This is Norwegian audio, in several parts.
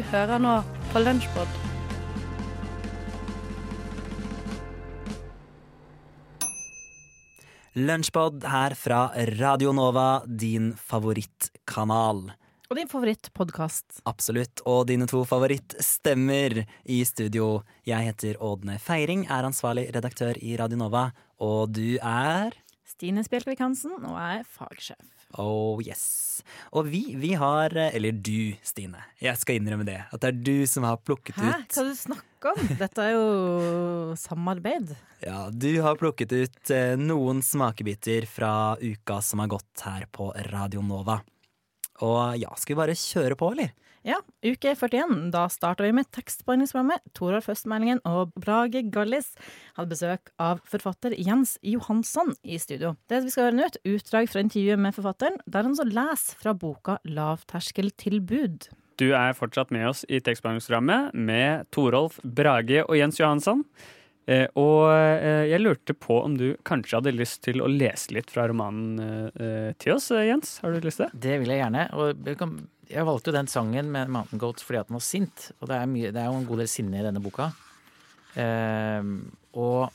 Du hører nå på Lunsjpod. Lunsjpod her fra Radio Nova, din favorittkanal. Og din favorittpodkast. Absolutt. Og dine to favorittstemmer i studio. Jeg heter Ådne Feiring, er ansvarlig redaktør i Radio Nova. Og du er Stine Spjelkvik Hansen, og jeg er fagsjef. Oh yes. Og vi, vi har Eller du, Stine. Jeg skal innrømme det. At det er du som har plukket Hæ? ut Hva du snakker om? Dette er jo samarbeid. Ja, du har plukket ut eh, noen smakebiter fra uka som har gått her på Radio Nova. Og ja, skal vi bare kjøre på, eller? Ja, uke 41. Da starta vi med tekstbehandlingsprogrammet. Toralf Høstmeldingen og Brage Gallis hadde besøk av forfatter Jens Johansson i studio. Det vi skal høre nå, et utdrag fra intervjuet med forfatteren, der han så leser fra boka Lavterskeltilbud. Du er fortsatt med oss i tekstbehandlingsprogrammet med Torolf Brage og Jens Johansson. Eh, og eh, jeg lurte på om du kanskje hadde lyst til å lese litt fra romanen eh, til oss, Jens? Har du lyst til det? Det vil jeg gjerne. Og jeg valgte jo den sangen med Mountain Goats fordi at den var sint. Og det er, mye, det er jo en god del sinne i denne boka. Ehm, og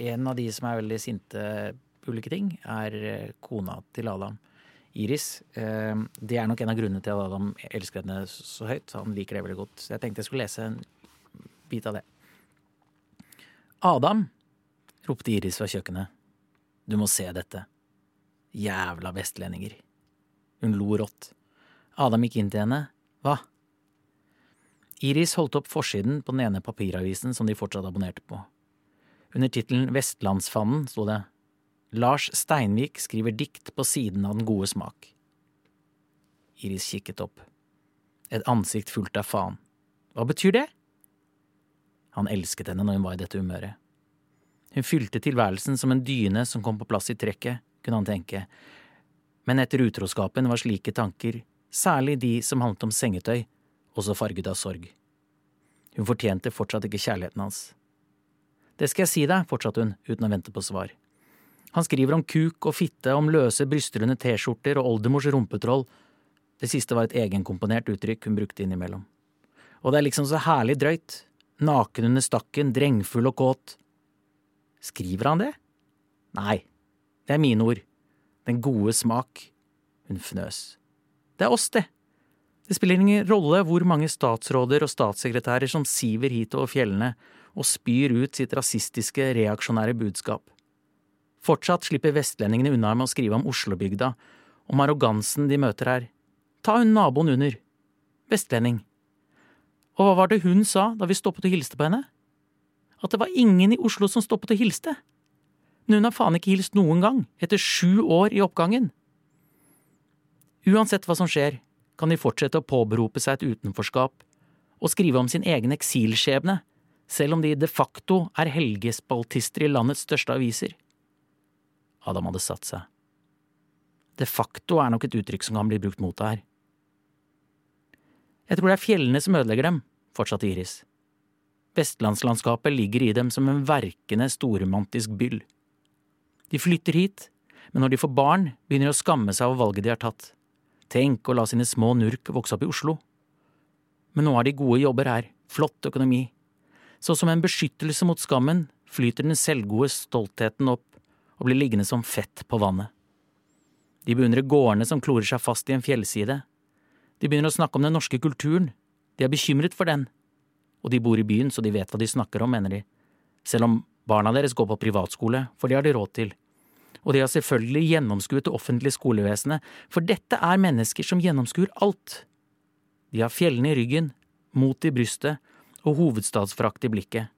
en av de som er veldig sinte på ulike ting, er eh, kona til Adam. Iris. Ehm, det er nok en av grunnene til at Adam elsker henne så høyt. Han liker det veldig godt. Så jeg tenkte jeg skulle lese en bit av det. Adam, ropte Iris fra kjøkkenet. Du må se dette. Jævla vestlendinger. Hun lo rått. Adam gikk inn til henne. Hva? Iris holdt opp forsiden på den ene papiravisen som de fortsatt abonnerte på. Under tittelen Vestlandsfanden sto det Lars Steinvik skriver dikt på siden av den gode smak. Iris kikket opp. Et ansikt fullt av faen. Hva betyr det? Han elsket henne når hun var i dette humøret. Hun fylte tilværelsen som en dyne som kom på plass i trekket, kunne han tenke, men etter utroskapen var slike tanker, særlig de som handlet om sengetøy, også farget av sorg. Hun fortjente fortsatt ikke kjærligheten hans. Det skal jeg si deg, fortsatte hun uten å vente på svar. Han skriver om kuk og fitte, om løse brystrunde T-skjorter og oldemors rumpetroll. Det siste var et egenkomponert uttrykk hun brukte innimellom. Og det er liksom så herlig drøyt. Naken under stakken, drengfull og kåt. Skriver han det? Nei, det er mine ord. Den gode smak. Hun fnøs. Det er oss, det. Det spiller ingen rolle hvor mange statsråder og statssekretærer som siver hit over fjellene og spyr ut sitt rasistiske, reaksjonære budskap. Fortsatt slipper vestlendingene unna med å skrive om Oslobygda, om arrogansen de møter her. Ta hun naboen under. Vestlending. Og hva var det hun sa da vi stoppet og hilste på henne? At det var ingen i Oslo som stoppet og hilste. Men hun har faen ikke hilst noen gang, etter sju år i oppgangen. Uansett hva som skjer, kan de fortsette å påberope seg et utenforskap og skrive om sin egen eksilskjebne, selv om de de facto er helgespaltister i landets største aviser. Adam hadde satt seg. De facto er nok et uttrykk som kan bli brukt mot deg her. Jeg tror det er fjellene som ødelegger dem, fortsatte Iris. Vestlandslandskapet ligger i dem som en verkende storromantisk byll. De flytter hit, men når de får barn, begynner de å skamme seg over valget de har tatt. Tenk å la sine små nurk vokse opp i Oslo. Men nå har de gode jobber her, flott økonomi. Så som en beskyttelse mot skammen flyter den selvgode stoltheten opp og blir liggende som fett på vannet. De beundrer gårdene som klorer seg fast i en fjellside. De begynner å snakke om den norske kulturen. De er bekymret for den. Og de bor i byen, så de vet hva de snakker om, mener de. Selv om barna deres går på privatskole, for det har de råd til. Og de har selvfølgelig gjennomskuet det offentlige skolevesenet, for dette er mennesker som gjennomskuer alt. De har fjellene i ryggen, mot i brystet og hovedstadsfrakt i blikket.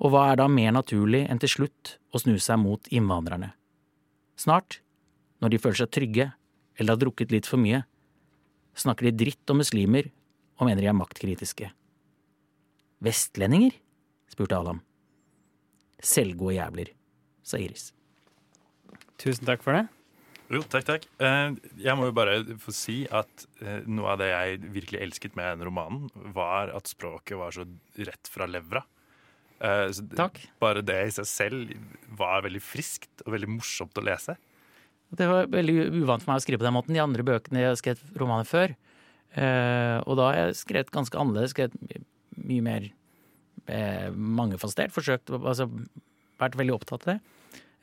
Og hva er da mer naturlig enn til slutt å snu seg mot innvandrerne? Snart, når de føler seg trygge eller har drukket litt for mye, snakker de dritt om muslimer og mener de er maktkritiske. Vestlendinger? spurte Adam. Selvgode jævler, sa Iris. Tusen takk for det. Jo, takk, takk. Eh, Jeg må jo bare få si at eh, noe av det jeg virkelig elsket med den romanen, var at språket var så rett fra levra. Eh, så Takk. Bare det i seg selv var veldig friskt og veldig morsomt å lese. Det var veldig uvant for meg å skrive på den måten. De andre bøkene jeg har skrevet romaner før, Eh, og da har jeg skrevet ganske annerledes, skrevet mye mer eh, mangefasettert. Forsøkt, altså vært veldig opptatt av det.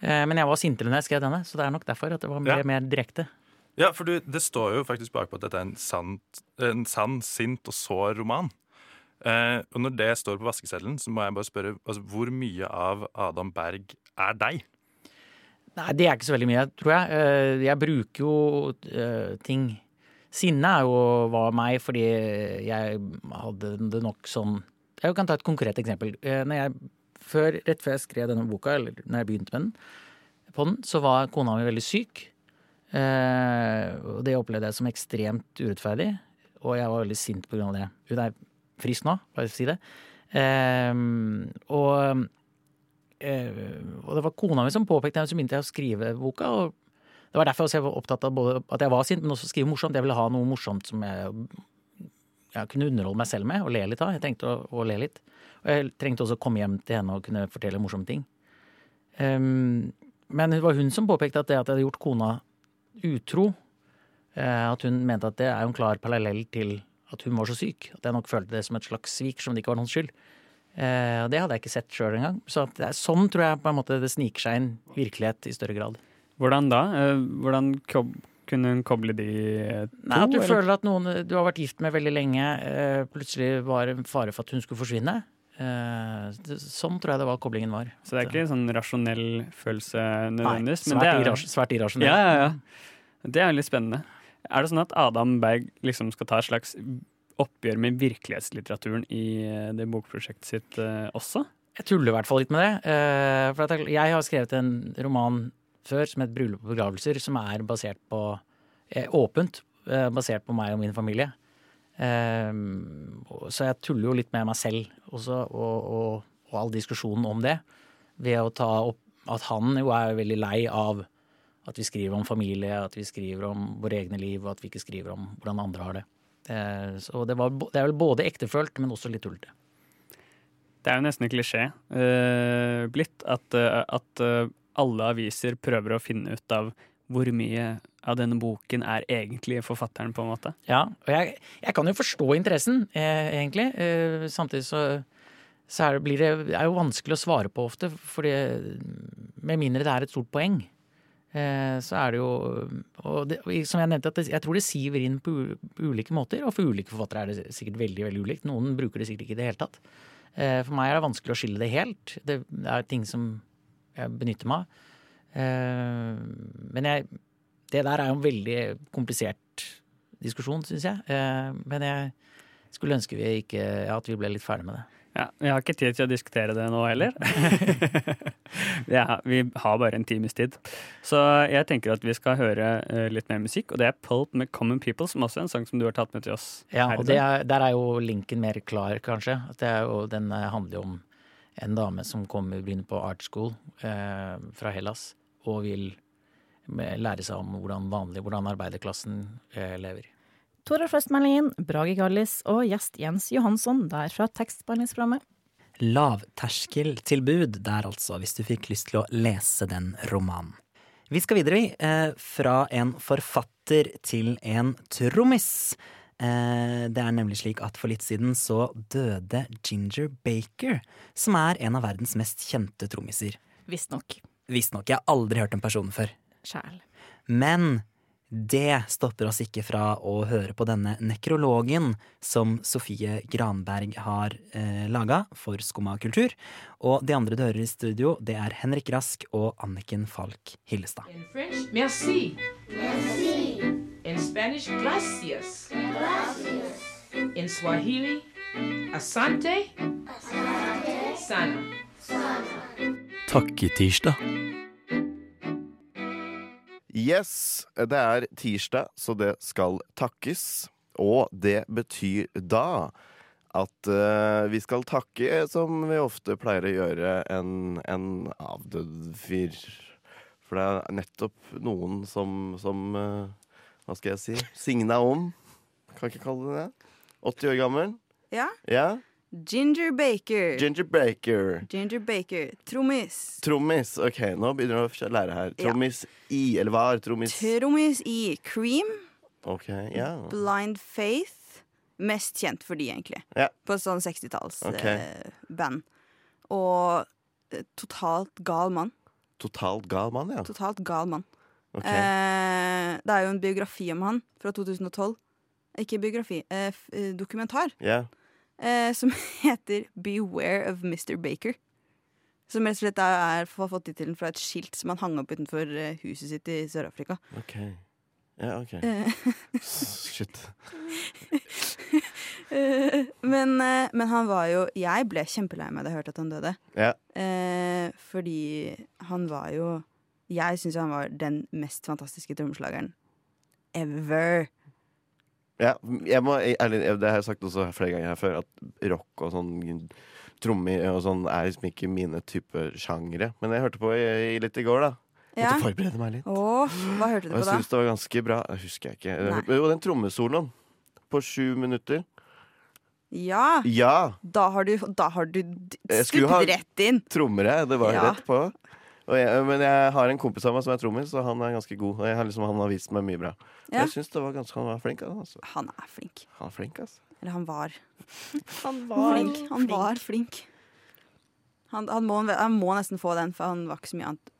Eh, men jeg var sintere når jeg skrev denne, så det er nok derfor at det var mer, Ja. mer direkte. Ja, for du, det står jo faktisk bakpå at dette er en, sant, en sann, sint og sår roman. Eh, og når det står på vaskeseddelen, så må jeg bare spørre altså, hvor mye av Adam Berg er deg? Nei, det er ikke så veldig mye, tror jeg. Eh, Jeg bruker jo eh, ting Sinne er jo var meg fordi jeg hadde det nok sånn Jeg kan ta et konkret eksempel. Når jeg, før, rett før jeg skrev denne boka, eller når jeg begynte med den, på den, så var kona mi veldig syk. Eh, og det opplevde jeg som ekstremt urettferdig, og jeg var veldig sint på grunn av det. Hun er frisk nå, bare å si det. Eh, og Eh, og det var kona mi som påpekte det, så begynte jeg å skrive boka. og Det var derfor jeg var opptatt av både at jeg var sint, men også skrive morsomt. Jeg ville ha noe morsomt som jeg, jeg kunne underholde meg selv med og le litt av. Jeg tenkte å, å le litt. Og jeg trengte også å komme hjem til henne og kunne fortelle morsomme ting. Um, men det var hun som påpekte at det at jeg hadde gjort kona utro, eh, at hun mente at det er en klar parallell til at hun var så syk. At jeg nok følte det som et slags svik som det ikke var noens skyld. Eh, og det hadde jeg ikke sett sjøl engang. Så er, sånn tror jeg på en måte det sniker seg inn virkelighet i større grad. Hvordan da? Eh, Hvordan kunne hun koble de to? Nei, At du eller? føler at noen du har vært gift med veldig lenge, plutselig var en fare for at hun skulle forsvinne. Eh, sånn tror jeg det var koblingen var. Så det er ikke en sånn rasjonell følelse nødvendigvis? Nei, svært, er, irras svært irrasjonell. ja, ja, ja. Det er litt spennende. Er det sånn at Adam Berg liksom skal ta et slags oppgjør med virkelighetslitteraturen i eh, det bokprosjektet sitt eh, også? Jeg tuller i hvert fall litt med det. eh, For at jeg- har skrevet en roman før som het 'Bryllup og begravelser', som er basert på eh, åpent eh, basert på meg og min familie. Eh, og- Så jeg tuller jo litt med meg selv også, og, og, og all diskusjonen om det. Ved å ta opp at han jo er veldig lei av at vi skriver om familie, at vi skriver om våre egne liv, og at vi ikke skriver om hvordan andre har det. Eh, Så det, var, det er vel både ektefølt, men også litt tullete. Det er jo nesten en klisjé uh, blitt at, eh, at eh, alle aviser prøver å finne ut av hvor mye av denne boken er egentlig forfatteren, på en måte. Ja, og jeg, jeg kan jo forstå interessen, eh, egentlig. Eh, samtidig så, så er det, det, er jo vanskelig å svare på ofte, fordi med mindre det er et stort poeng. Eh, så er det jo Og det, som jeg nevnte, jeg tror det siver inn på, ulike måter. Og for ulike forfattere er det sikkert veldig veldig ulikt. Noen bruker det sikkert ikke i det hele tatt. Eh, for meg er det vanskelig å skille det helt. Det er ting som jeg benytter meg av. Eh, men jeg, det der er jo en veldig komplisert diskusjon, syns jeg. Eh, men jeg skulle ønske vi ikke, ja, at vi ble litt ferdig med det. Ja, Vi har ikke tid til å diskutere det nå heller. ja, vi har bare en times tid. Så jeg tenker at vi skal høre eh, litt mer musikk, og det er Pulp med Common People, som også er en sang som du har tatt med til oss. Ja, og det er, Der er jo linken mer klar, kanskje. At det er jo, den handler jo om en dame som kommer begynner på art school eh, fra Hellas og vil lære seg om hvordan vanlig, hvordan arbeiderklassen eh, lever. Tore Førstmeldingen, Brage Gallis og gjest Jens Johansson der fra tekstbehandlingsprogrammet. Lavterskeltilbud der, altså, hvis du fikk lyst til å lese den romanen. Vi skal videre, vi. Eh, fra en forfatter til en trommis. Eh, det er nemlig slik at for litt siden så døde Ginger Baker, som er en av verdens mest kjente trommiser. Visstnok. Visstnok, jeg har aldri hørt den personen før. Sjæl. Men det stopper oss ikke fra å høre på denne nekrologen som Sofie Granberg har eh, laga for Skumma kultur. Og de andre du hører i studio, det er Henrik Rask og Anniken Falk Hillestad. In French, merci. Merci. In Spanish, gracias. Gracias. In Swahili, asante. Asante. Sana. Takketirsdag. Yes, det er tirsdag, så det skal takkes. Og det betyr da at uh, vi skal takke, som vi ofte pleier å gjøre, en, en avdød fyr. For det er nettopp noen som, som uh, Hva skal jeg si? Signa om. Kan ikke kalle det det. 80 år gammel. Ja. Ja. Ginger Baker. Ginger Baker. Ginger Baker. Trommis. Trommis. Ok, nå begynner du å lære her. Ja. I, eller hva er trommis? Trommis i Cream, Ok, ja. Blind Faith, mest kjent for de, egentlig. Ja. På sånn 60-tallsband. Okay. band og eh, totalt gal mann. Totalt gal mann, ja. Totalt gal mann. Okay. Eh, det er jo en biografi om han fra 2012. Ikke biografi, eh, eh, dokumentar. Ja. Eh, som heter 'Beware of Mr. Baker'. Som rett og slett er, har fått tittelen fra et skilt som han hang opp utenfor eh, huset sitt i Sør-Afrika. Ok. Ja, ok. Eh, Shit. eh, men, men han var jo Jeg ble kjempelei meg da jeg hørte at han døde. Ja. Eh, fordi han var jo Jeg syns han var den mest fantastiske trommeslageren ever. Ja, jeg må, ærlig, det har jeg sagt også flere ganger her før, at rock og sånn trommer og sånn er liksom ikke mine type sjangere. Men jeg hørte på i, i litt i går, da. Ja. Måtte forberede meg litt. Åh, hva hørte du på jeg da? syns det var ganske bra. Det husker jeg ikke. Jo, den trommesoloen på sju minutter. Ja! Ja! Da har du, da har du Jeg stupt rett inn. Trommere. Det var Ja. rett på. Og jeg, men jeg har en kompis av meg som er trommis, og han er ganske god. Og jeg har liksom, han har vist meg mye bra. Ja. Jeg syns han var flink. Altså. Han er flink. Han er flink, altså. Eller han var Han flink. Han var flink. Han, han, må, han må nesten få den, for han var ikke så mye annet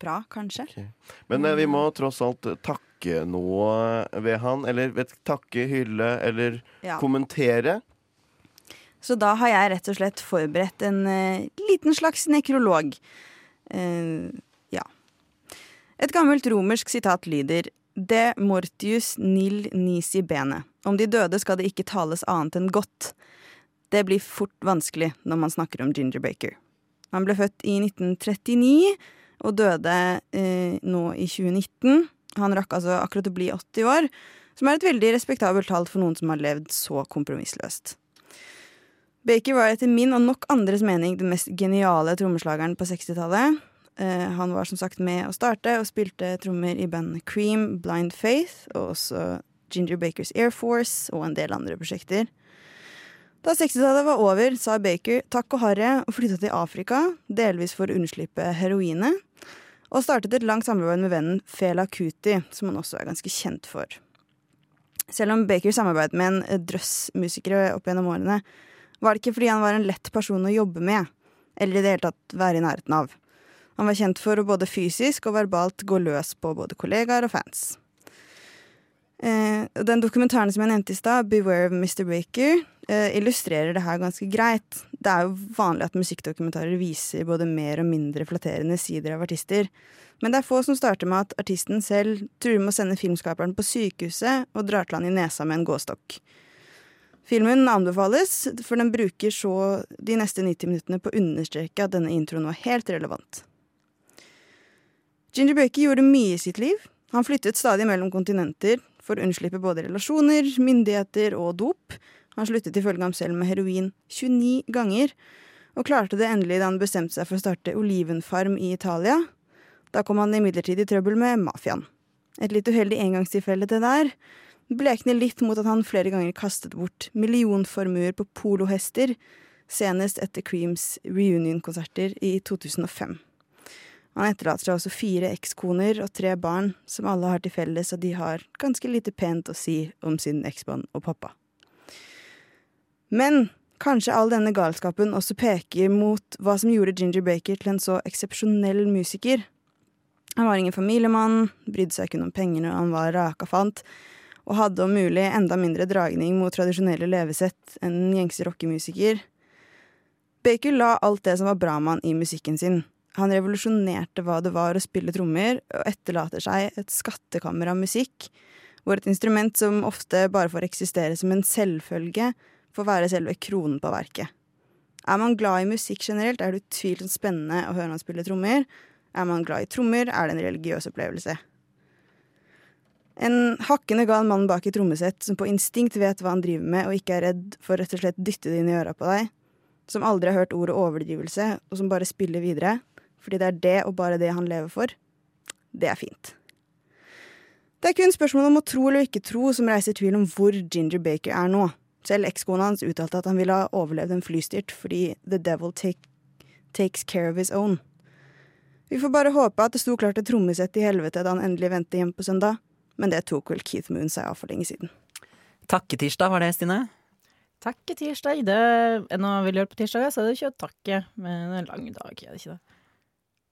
bra, kanskje. Men eh, vi må tross alt takke noe ved han. Eller vet, takke, hylle eller Ja. kommentere. Så da har jeg rett og slett forberedt en uh, liten slags nekrolog. Eh, ja. Et gammelt romersk sitat lyder De mortius nil nisi bene. Om de døde skal det ikke tales annet enn godt. Det blir fort vanskelig når man snakker om Ginger Baker. Han ble født i 1939 og døde eh, nå i 2019. Han rakk altså akkurat å bli 80 år, som er et veldig respektabelt tall for noen som har levd så kompromissløst. Baker var etter min og nok andres mening den mest geniale trommeslageren på 60-tallet. Uh, han var som sagt med å starte og spilte trommer i bandet Cream, Blind Faith og også Ginger Bakers Air Force og en del andre prosjekter. Da 60-tallet var over, sa Baker takk og harre og flytta til Afrika, delvis for å unnslippe heroinet, og startet et langt samarbeid med vennen Fela Kuti, som han også er ganske kjent for. Selv om Baker samarbeidet med en drøss musikere opp gjennom årene, var det ikke fordi han var en lett person å jobbe med, eller i det hele tatt være i nærheten av. Han var kjent for å både fysisk og verbalt gå løs på både kollegaer og fans. Eh, den dokumentaren som jeg nevnte i stad, 'Beware of Mr. Baker', eh, illustrerer det her ganske greit. Det er jo vanlig at musikkdokumentarer viser både mer og mindre flatterende sider av artister. Men det er få som starter med at artisten selv truer med å sende filmskaperen på sykehuset og drar til han i nesa med en gåstokk. Filmen anbefales, for den bruker så de neste 90 minuttene på å understreke at denne introen var helt relevant. Ginger Baker gjorde mye i sitt liv. Han flyttet stadig mellom kontinenter for å unnslippe både relasjoner, myndigheter og dop. Han sluttet ifølge ham selv med heroin 29 ganger, og klarte det endelig da han bestemte seg for å starte olivenfarm i Italia. Da kom han imidlertid i trøbbel med mafiaen. Et litt uheldig engangstilfelle det der blekner litt mot at han flere ganger kastet bort millionformuer på polohester, senest etter Creams reunion-konserter i 2005. Han etterlater seg også fire ekskoner og tre barn, som alle har til felles at de har ganske lite pent å si om sin eksmann og pappa. Men kanskje all denne galskapen også peker mot hva som gjorde Ginger Baker til en så eksepsjonell musiker. Han var ingen familiemann, brydde seg kun om pengene han var rakafant, og hadde om mulig enda mindre dragning mot tradisjonelle levesett enn en gjengse rockemusiker. Baker la alt det som var bra med han i musikken sin. Han revolusjonerte hva det var å spille trommer, og etterlater seg et skattekammer av musikk, hvor et instrument som ofte bare får eksistere som en selvfølge, får være selve kronen på verket. Er man glad i musikk generelt, er det utvilsomt spennende å høre han spille trommer. Er man glad i trommer, er det en religiøs opplevelse. En hakkende gal mann bak i trommesett som på instinkt vet hva han driver med, og ikke er redd for rett og slett dytte det inn i øra på deg. Som aldri har hørt ordet overdrivelse, og som bare spiller videre. Fordi det er det og bare det han lever for. Det er fint. Det er kun spørsmålet om å tro eller ikke tro som reiser tvil om hvor Ginger Baker er nå. Selv ekskona hans uttalte at han ville ha overlevd en flystyrt fordi the devil take, takes care of his own. Vi får bare håpe at det sto klart et trommesett i helvete da han endelig vendte hjem på søndag, men det tok vel Keith Moon seg av for lenge siden. Takketirsdag var det, Stine. Takketirsdag. Det er noe vi gjør på tirsdager, så er det ikke å takke, men det er en lang dag, er det ikke det?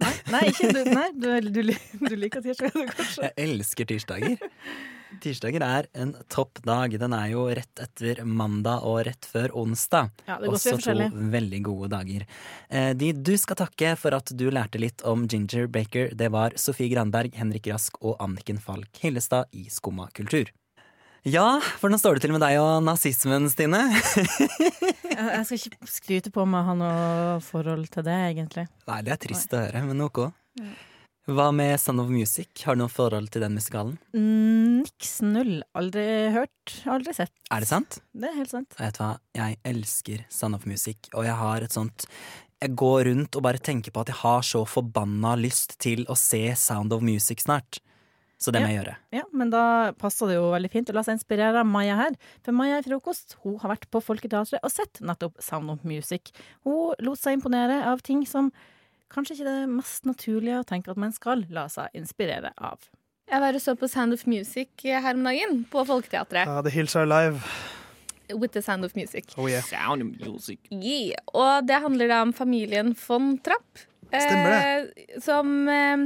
Nei, nei, ikke du, nei du, du, du liker tirsdager, kanskje? Jeg elsker tirsdager. Tirsdager er en topp dag. Den er jo rett etter mandag og rett før onsdag. Ja, det går Også to veldig gode dager. Eh, De du skal takke for at du lærte litt om Ginger Baker, det var Sofie Granberg, Henrik Rask og Anniken Falk Hillestad i Skumma kultur. Ja, for nå står det til med deg og nazismen, Stine? Jeg, skal ikke skryte på meg å ha noe forhold til det, egentlig. Nei, det er trist å høre, men ok. Hva med Son of Music? Har du noe forhold til den musikalen? Mm, Niks null. Aldri hørt, aldri sett. Er det sant? Det er helt sant. Vet du hva, jeg elsker Son of Music, og jeg har et sånt Jeg går rundt og bare tenker på at jeg har så forbanna lyst til å se Sound of Music snart. Så det må jeg gjøre. Ja, men da passer det jo veldig fint å la seg inspirere av Maja her. For Maja i Frokost hun har vært på Folketeatret og sett nettopp Sound of Music. Hun lot seg imponere av ting som kanskje ikke det mest naturlige å tenke at man skal la seg inspirere av. Jeg var og så på Sound of Music her om dagen, på Folketeatret. Ja, The Hills Are Alive. With the Sound of Music. Oh yeah. Sound of music. Yeah. Og det handler da om familien von Trapp. Stemmer Eh, som eh,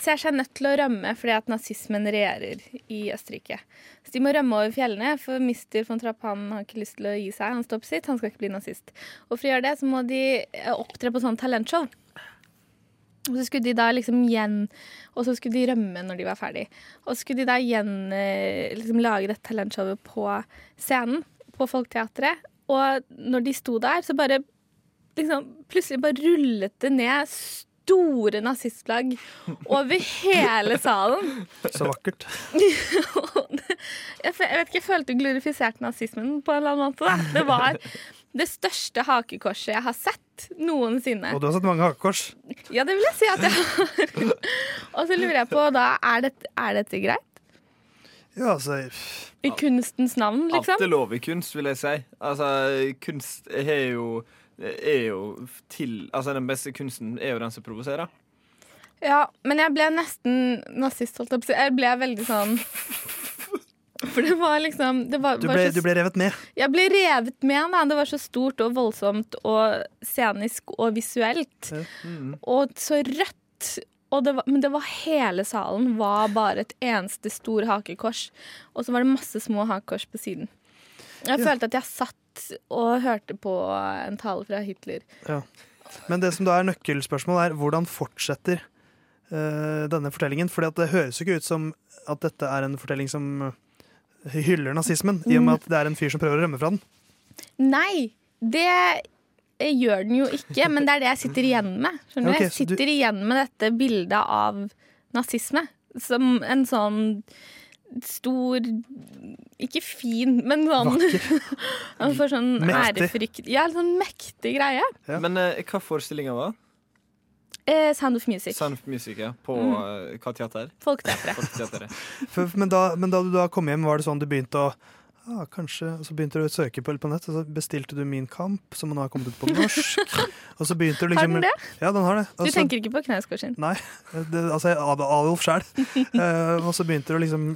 ser seg nødt til å rømme fordi at nazismen regjerer i Østerrike. Så de må rømme over fjellene, for mister von Trapp han har ikke lyst til å gi seg. Han står på sitt, han skal ikke bli nazist. Og for å gjøre det så må de eh, opptre på sånn talentshow. Og så skulle de da liksom igjen Og så skulle de rømme når de var ferdig. Og så skulle de da igjen eh, liksom lage dette talentshowet på scenen på Folketeatret. Og når de sto der, så bare liksom Plutselig bare rullet det ned store nazistflagg over hele salen. Så vakkert. jeg, vet ikke, jeg følte glorifiserte nazismen på en eller annen måte. Da. Det var det største hakekorset jeg har sett noensinne. Og du har sett mange hakekors. Ja, det vil jeg si at jeg har. Og så lurer jeg på, da, er dette, er dette greit? Ja, altså I kunstens navn, liksom? Alt er lov i kunst, vil jeg si. Altså, kunst er jo, er jo til Altså, den beste kunsten er jo den som provoserer. Ja, men jeg ble nesten nazist, holdt jeg på å si. Jeg ble veldig sånn For det var liksom det var, Du var ble, så du ble revet med. Jeg ble revet med. Da. Det var så stort og voldsomt og scenisk og visuelt. Og så rødt. Og det var, men det var hele salen var bare et eneste stor hakekors. Og så var det masse små hakekors på siden. Jeg Ja. følte at jeg satt og hørte på en tale fra Hitler. Ja. Men det som da er nøkkelspørsmålet, er hvordan fortsetter uh, denne fortellingen? For det høres jo ikke ut som at dette er en fortelling som eh, hyller nazismen, i og med at det er en fyr som prøver å rømme fra den. Nei, det eh, gjør den jo ikke, men det er det jeg sitter igjen med. Skjønner okay, du? Jeg sitter du- igjen med dette bildet av nazisme som en sånn stor Ikke fin, men sånn Han får sånn Mektig. ærefrykt. Ja, en sånn mektig greie. Men eh, hva forestillinga var? Eh, Sound of Music. Sound of Music, ja. På Mm. eh, hva teater? Folketeatret. Folketeatret. For, men, da, men da du da kom hjem, var det sånn du begynte å ah, kanskje, og Så begynte du å søke på, på nett, og så bestilte du Min kamp, som nå har kommet ut på norsk. og så begynte du liksom Har den det? Ja, den har det. Også, Du tenker ikke på Knausgård sin? Nei. Det, altså Adolf sjæl. uh, og så begynte du å liksom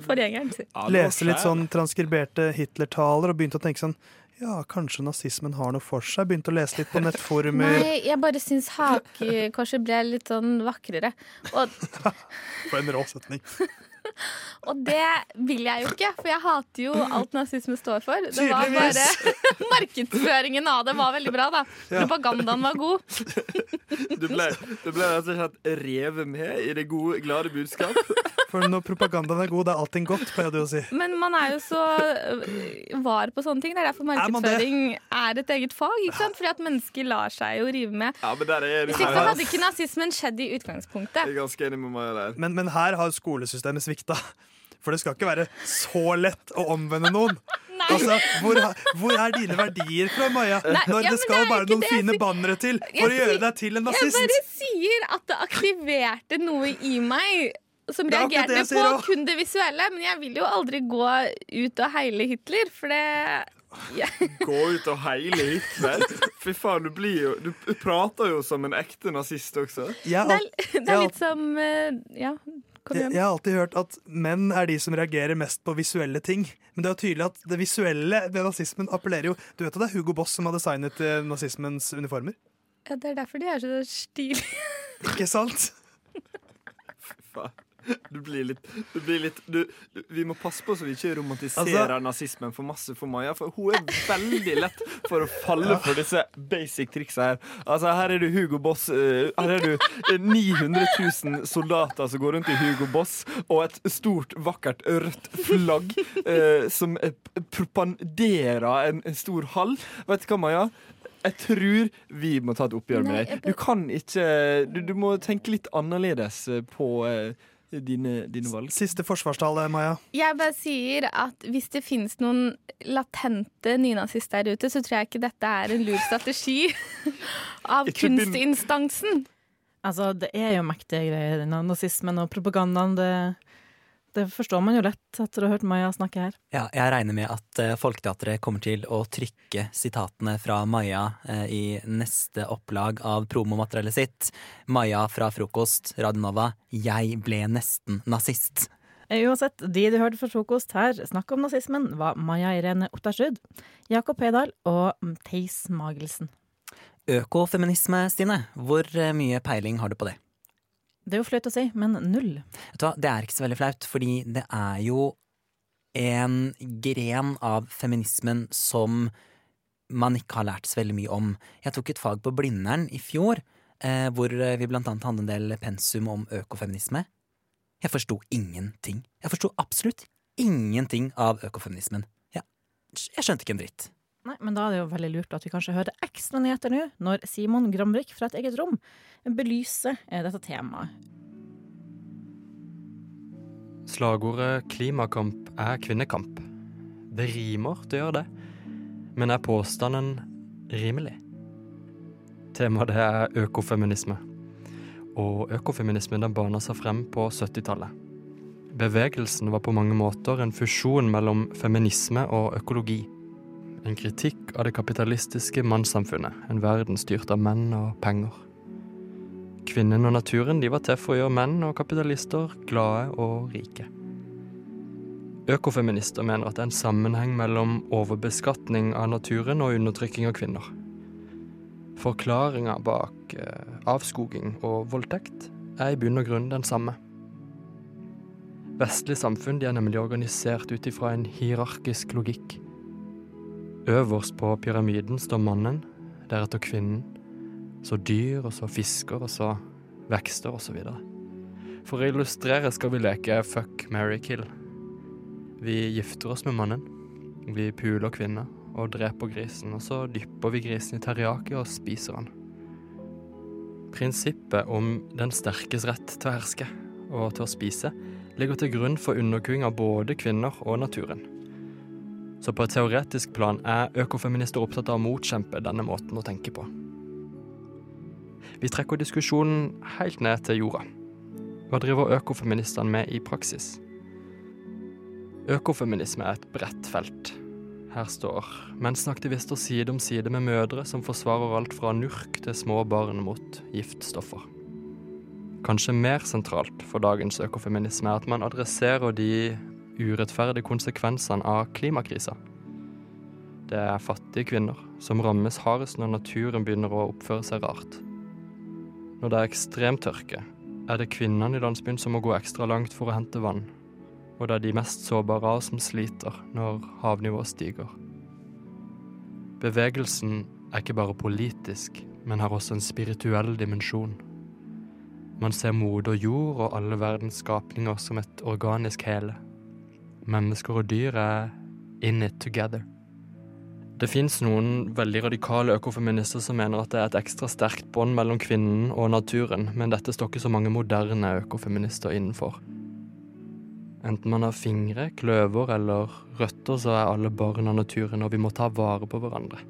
lese litt sånn transkriberte Hitler-taler og begynte å tenke sånn Ja, kanskje nazismen har noe for seg. Begynte å lese litt på nettforumer. Nei, jeg bare syns hakekorset ble litt sånn vakrere. Og For en rå setning. Og det vil jeg jo ikke, for jeg hater jo alt nazisme står for. Det var bare Markedsføringen av det var veldig bra, da. Propagandaen var god. Du ble, du ble rett og slett revet med i det gode, glade budskap. For når propagandaen er god, det er allting godt, pleier du å si. Men man er jo så øh, var på sånne ting. Det er derfor markedsføring er et eget fag. ikke sant? Fordi at mennesker lar seg jo rive med. Ja, men der er Hvis ikke så hadde ikke nazismen skjedd i utgangspunktet. Jeg er ganske enig med meg der. Men, men her har skolesystemet svikta. For det skal ikke være så lett å omvende noen. Altså, hvor, hvor er dine verdier fra, Maja? Nei, Når ja, det skal det bare noen det fine sier. bannere til Jeg for å gjøre deg til en nazist. Jeg bare sier at det aktiverte noe i meg som er det reagerte på sier også. kun det visuelle. Men jeg vil jo aldri gå ut og heile Hitler, for det ja. Gå ut og heile Hitler. Fy faen, du blir jo Du prater jo som en ekte nazist også. det, er, det er litt som eh, Ja, Jeg, jeg har alltid hørt at menn er de som reagerer mest på visuelle ting. Men det er tydelig at det visuelle ved nazismen appellerer jo Du vet at det er Hugo Boss som har designet eh, nazismens uniformer? Ja, det er derfor de er så stilige. Ikke sant? Faen. Du blir litt, du blir litt du, du, Vi må passe på så vi ikke romantiserer Altså- nazismen for masse for Maja. For hun er veldig lett for å falle for disse basic triksa her. Altså Her er du Hugo Boss. eh, her er du eh, 900 000 soldater som går rundt i Hugo Boss, og et stort, vakkert rødt flagg eh, som eh, propanderer en, en stor hall. Vet du hva, Maja? Jeg tror vi må ta et oppgjør Nei, med deg. Du kan ikke Du, du må tenke litt annerledes på eh, dine, dine valg. Siste forsvarstale, Maja. Jeg bare sier at hvis det finnes noen latente nynazister der ute, så tror jeg ikke dette er en lur strategi av kunstinstansen. Altså, det er jo mektige greier, denne nazismen og propagandaen. Det, det forstår man jo lett etter å ha hørt Maja snakke her. Ja, jeg regner med at eh, Folketeatret kommer til å trykke sitatene fra Maja eh, i neste opplag av promomateriellet sitt. Maja fra Frokost, Radionova. Jeg ble nesten nazist. Eh, Uansett, de du hørte fra frokost her snakke om nazismen, var Maja Irene Ottersrud, Jakob Pedal og Theis Magelsen. Økofeminisme, Stine. Hvor mye peiling har du på det? Det er jo flaut å si, men null. Det er ikke så veldig flaut, fordi det er jo en gren av feminismen som man ikke har lært så veldig mye om. Jeg tok et fag på Blindern i fjor, eh, hvor vi blant annet hadde en del pensum om økofeminisme. Jeg forsto ingenting. Jeg forsto absolutt ingenting av økofeminismen. Jeg, jeg skjønte ikke en dritt. Nei, men da er det jo veldig lurt at vi kanskje hører ekstra nyheter nå, når Simon Grambrich fra et eget rom belyser eh, dette temaet. Slagordet 'klimakamp er kvinnekamp'. Det rimer, det gjør det. Men er påstanden rimelig? Temaet er økofeminisme. Og økofeminismen den bana seg frem på 70-tallet. Bevegelsen var på mange måter en fusjon mellom feminisme og økologi. En kritikk av det kapitalistiske mannssamfunnet, en verden styrt av menn og penger. Kvinnen og naturen de var til for å gjøre menn og kapitalister glade og rike. Økofeminister mener at det er en sammenheng mellom overbeskatning av naturen og undertrykking av kvinner. Forklaringa bak eh, avskoging og voldtekt er i bunn og grunn den samme. Vestlige samfunn de er nemlig organisert ut ifra en hierarkisk logikk. Øverst på pyramiden står mannen, deretter kvinnen, så dyr, og så fisker, og så vekster, osv. For å illustrere skal vi leke fuck, marry, kill. Vi gifter oss med mannen. Vi puler kvinner og dreper grisen, og så dypper vi grisen i teriyaki og spiser han. Prinsippet om den sterkes rett til å herske og til å spise ligger til grunn for underkuing av både kvinner og naturen. Så på et teoretisk plan er økofeminister opptatt av å motkjempe denne måten å tenke på. Vi trekker diskusjonen helt ned til jorda. Hva driver økofeministene med i praksis? Økofeminisme er et bredt felt. Her står mensenaktivister side om side med mødre som forsvarer alt fra nurk til små barn mot giftstoffer. Kanskje mer sentralt for dagens økofeminisme er at man adresserer de urettferdige konsekvensene av klimakrisa. Det er fattige kvinner som rammes hardest når naturen begynner å oppføre seg rart. Når det er ekstremtørke, er det kvinnene i landsbyen som må gå ekstra langt for å hente vann. Og det er de mest sårbare av som sliter når havnivået stiger. Bevegelsen er ikke bare politisk, men har også en spirituell dimensjon. Man ser moder jord og alle verdens skapninger som et organisk hele. Mennesker og dyr er in it together. Det fins noen veldig radikale økofeminister som mener at det er et ekstra sterkt bånd mellom kvinnen og naturen, men dette står ikke så mange moderne økofeminister innenfor. Enten man har fingre, kløver eller røtter, så er alle barn av naturen, og vi må ta vare på hverandre.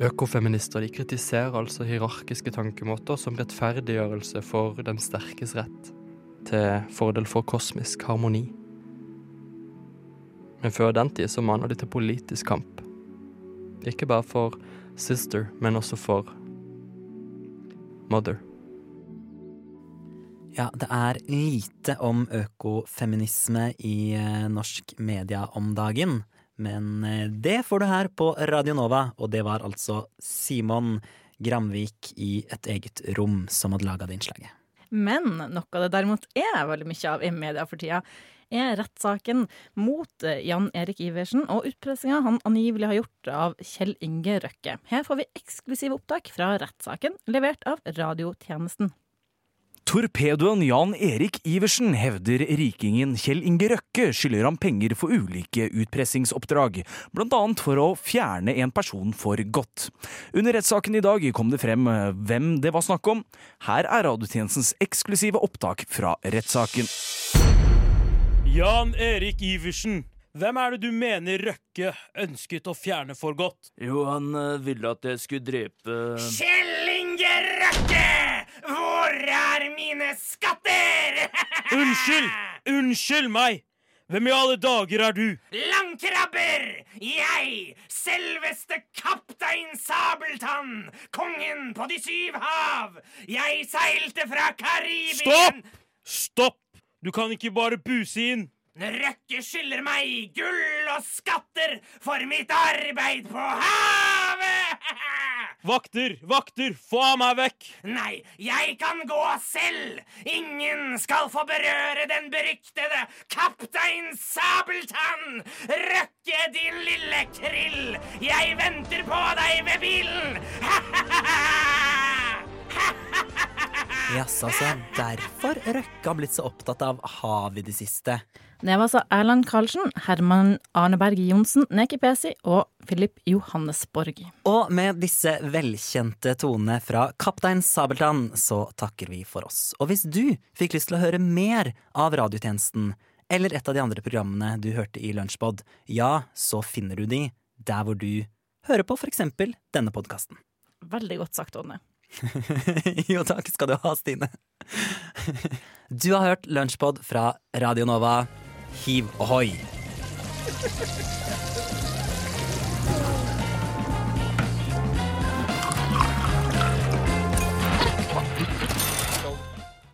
Økofeminister de kritiserer altså hierarkiske tankemåter som rettferdiggjørelse for den sterkes rett, til fordel for kosmisk harmoni. Men før den tid så maner de til politisk kamp. Ikke bare for sister, men også for mother. Ja, det er lite om økofeminisme i eh, norsk media om dagen. Men eh, det får du her på Radio Nova, og det var altså Simon Gramvik i et eget rom som hadde laga det innslaget. Men noe det derimot er veldig mye av i media for tida, er rettssaken mot eh, Jan Erik Iversen og utpressinga han angivelig har gjort av Kjell Inge Røkke. Her får vi eksklusive opptak fra rettssaken, levert av radiotjenesten. Torpedoen Jan Erik Iversen hevder rikingen Kjell Inge Røkke skylder ham penger for ulike utpressingsoppdrag, annet for å fjerne en person for godt. Under rettssaken i dag kom det frem eh, hvem det var snakk om. Her er radiotjenestens eksklusive opptak fra rettssaken. Jan Erik Iversen, hvem er det du mener Røkke ønsket å fjerne for godt? Jo, han eh, ville at jeg skulle drepe Kjell Inge Røkke! Hvor er mine skatter? Unnskyld! Unnskyld meg! Hvem i alle dager er du? Langkrabber! Jeg, selveste kaptein Sabeltann, kongen på de syv hav! Jeg seilte fra Karibien Stopp! Stopp! Du kan ikke bare buse inn. Røkke skylder meg gull og skatter for mitt arbeid på havet! Vakter! Vakter! Få meg vekk! Nei, jeg kan gå selv! Ingen skal få berøre den beryktede kaptein Sabeltann! Røkke, din lille krill! Jeg venter på deg ved bilen! Jaså, så derfor Røkke har blitt så opptatt av hav i det siste. Det var altså Erland Karlsen, Herman Arneberg Johnsen, Neki Pesi og Philip Johannesborg. Og med disse velkjente tonene fra Kaptein Sabeltann, så takker vi for oss. Og hvis du fikk lyst til å høre mer av radiotjenesten, eller et av de andre programmene du hørte i Lunsjpod, ja, så finner du de der hvor du hører på for eksempel denne podkasten. Veldig godt sagt, Ådne. jo takk skal du ha, Stine. Du har hørt Lunsjpod fra Radio Nova. Hiv ohoi!